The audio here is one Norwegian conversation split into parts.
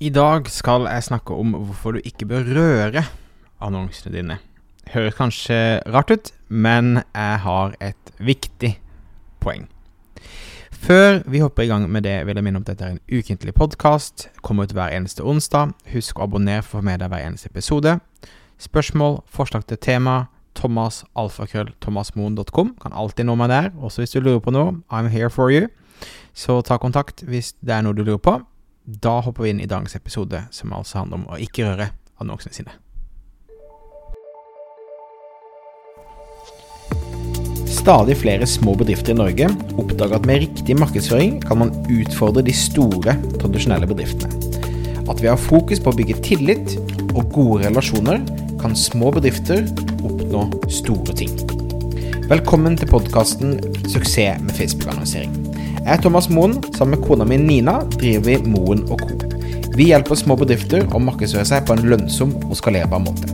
I dag skal jeg snakke om hvorfor du ikke bør røre annonsene dine. Høres kanskje rart ut, men jeg har et viktig poeng. Før vi hopper i gang med det, vil jeg minne om at dette er en ukentlig podkast. Kommer ut hver eneste onsdag. Husk å abonnere for å få med deg hver eneste episode. Spørsmål, forslag til tema, Thomas alfakrøll Kan alltid nå meg der, også hvis du lurer på noe. I'm here for you. Så ta kontakt hvis det er noe du lurer på. Da hopper vi inn i dagens episode, som altså handler om å ikke røre annonsene sine. Stadig flere små bedrifter i Norge oppdager at med riktig markedsføring kan man utfordre de store, tradisjonelle bedriftene. At vi har fokus på å bygge tillit og gode relasjoner, kan små bedrifter oppnå store ting. Velkommen til podkasten 'Suksess med Facebook-annonsering'. Jeg er Thomas Moen. Sammen med kona mi Nina driver vi Moen Co. Vi hjelper små bedrifter å markedsføre seg på en lønnsom og skalerbar måte.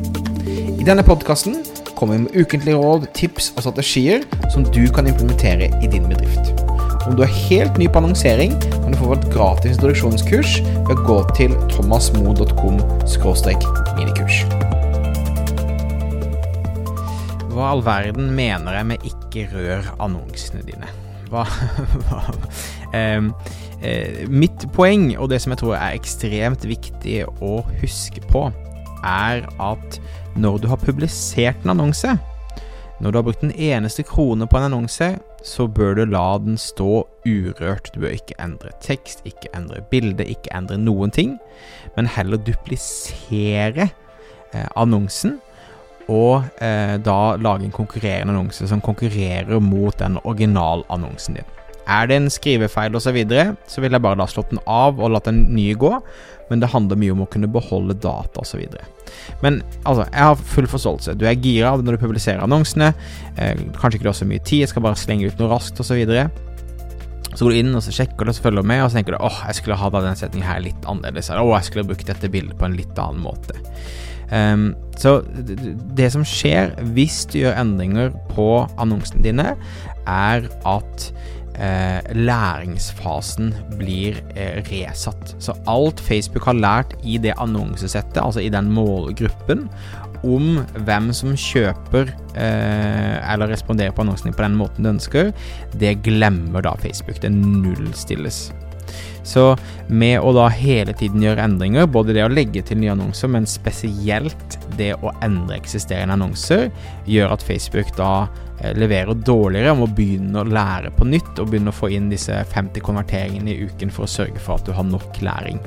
I denne podkasten kommer vi med ukentlige råd, tips og strategier som du kan implementere i din bedrift. Om du er helt ny på annonsering, kan du få vårt gratis introduksjonskurs ved å gå til thomasmo.com minikurs. Hva all verden mener jeg med 'ikke rør annonsene dine'? Hva, eh, Mitt poeng, og det som jeg tror er ekstremt viktig å huske på, er at når du har publisert en annonse, når du har brukt en eneste krone på en annonse, så bør du la den stå urørt. Du bør ikke endre tekst, ikke endre bilde, ikke endre noen ting, men heller duplisere eh, annonsen og eh, da lage en konkurrerende annonse som konkurrerer mot den originalannonsen din. Er det en skrivefeil osv., så, videre, så vil jeg bare da slått den av og latt den nye gå, men det handler mye om å kunne beholde data osv. Men altså, jeg har full forståelse. Du er gira når du publiserer annonsene. Eh, kanskje ikke du har så mye tid, jeg skal bare slenge ut noe raskt osv. Så, så går du inn og så sjekker du og følger med, og så tenker du åh, jeg skulle ha denne setningen her litt annerledes. Eller åh, jeg skulle brukt dette bildet på en litt annen måte. Um, så det som skjer hvis du gjør endringer på annonsene dine, er at eh, læringsfasen blir eh, resatt. Så alt Facebook har lært i det annonsesettet, altså i den målgruppen, om hvem som kjøper eh, eller responderer på annonsene på den måten du ønsker, det glemmer da Facebook. Det nullstilles. Så med å da hele tiden gjøre endringer, både det å legge til nye annonser, men spesielt det å endre eksisterende annonser, gjør at Facebook da eh, leverer dårligere og må begynne å lære på nytt og begynne å få inn disse 50 konverteringene i uken for å sørge for at du har nok læring.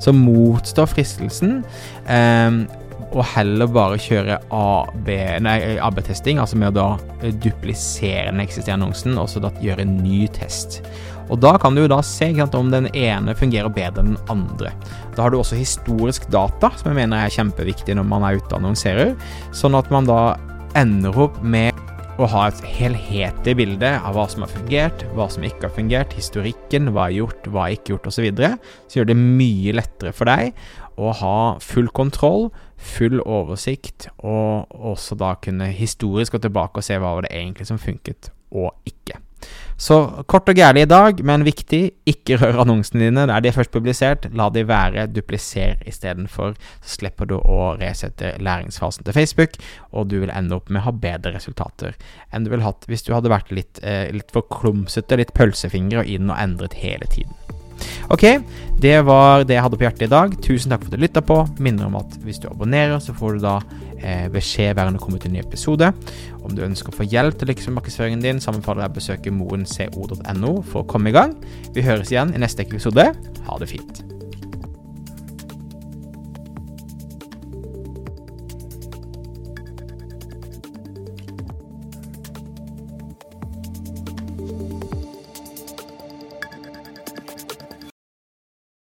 Så motstå fristelsen. Eh, og heller bare kjøre AB-testing, AB altså med å da duplisere den eksisterende annonsen, og så da gjøre en ny test. Og da kan du jo da se sant, om den ene fungerer bedre enn den andre. Da har du også historisk data, som jeg mener er kjempeviktig når man er ute og annonserer, sånn at man da ender opp med å ha et helhetlig bilde av hva som har fungert, hva som ikke har fungert, historikken, hva er gjort, hva er ikke gjort osv. Så, videre. så gjør det mye lettere for deg å ha full kontroll, full oversikt, og også da kunne historisk gå tilbake og se hva var det egentlig som funket og ikke. Så kort og gærlig i dag, men viktig, ikke rør annonsene dine. der de er først publisert, la de være. Dupliser istedenfor. Så slipper du å resette læringsfasen til Facebook, og du vil ende opp med å ha bedre resultater enn du ville hatt hvis du hadde vært litt, eh, litt for klumsete, litt pølsefingre og inn og endret hele tiden. Ok, det var det jeg hadde på hjertet i dag. Tusen takk for at du lytta på. Minner om at hvis du abonnerer, så får du da eh, beskjed hver gang det kommer ut en ny episode. Om du ønsker å få hjelp til markedsføringen din, sammenfaller jeg å besøke moenco.no for å komme i gang. Vi høres igjen i neste episode. Ha det fint.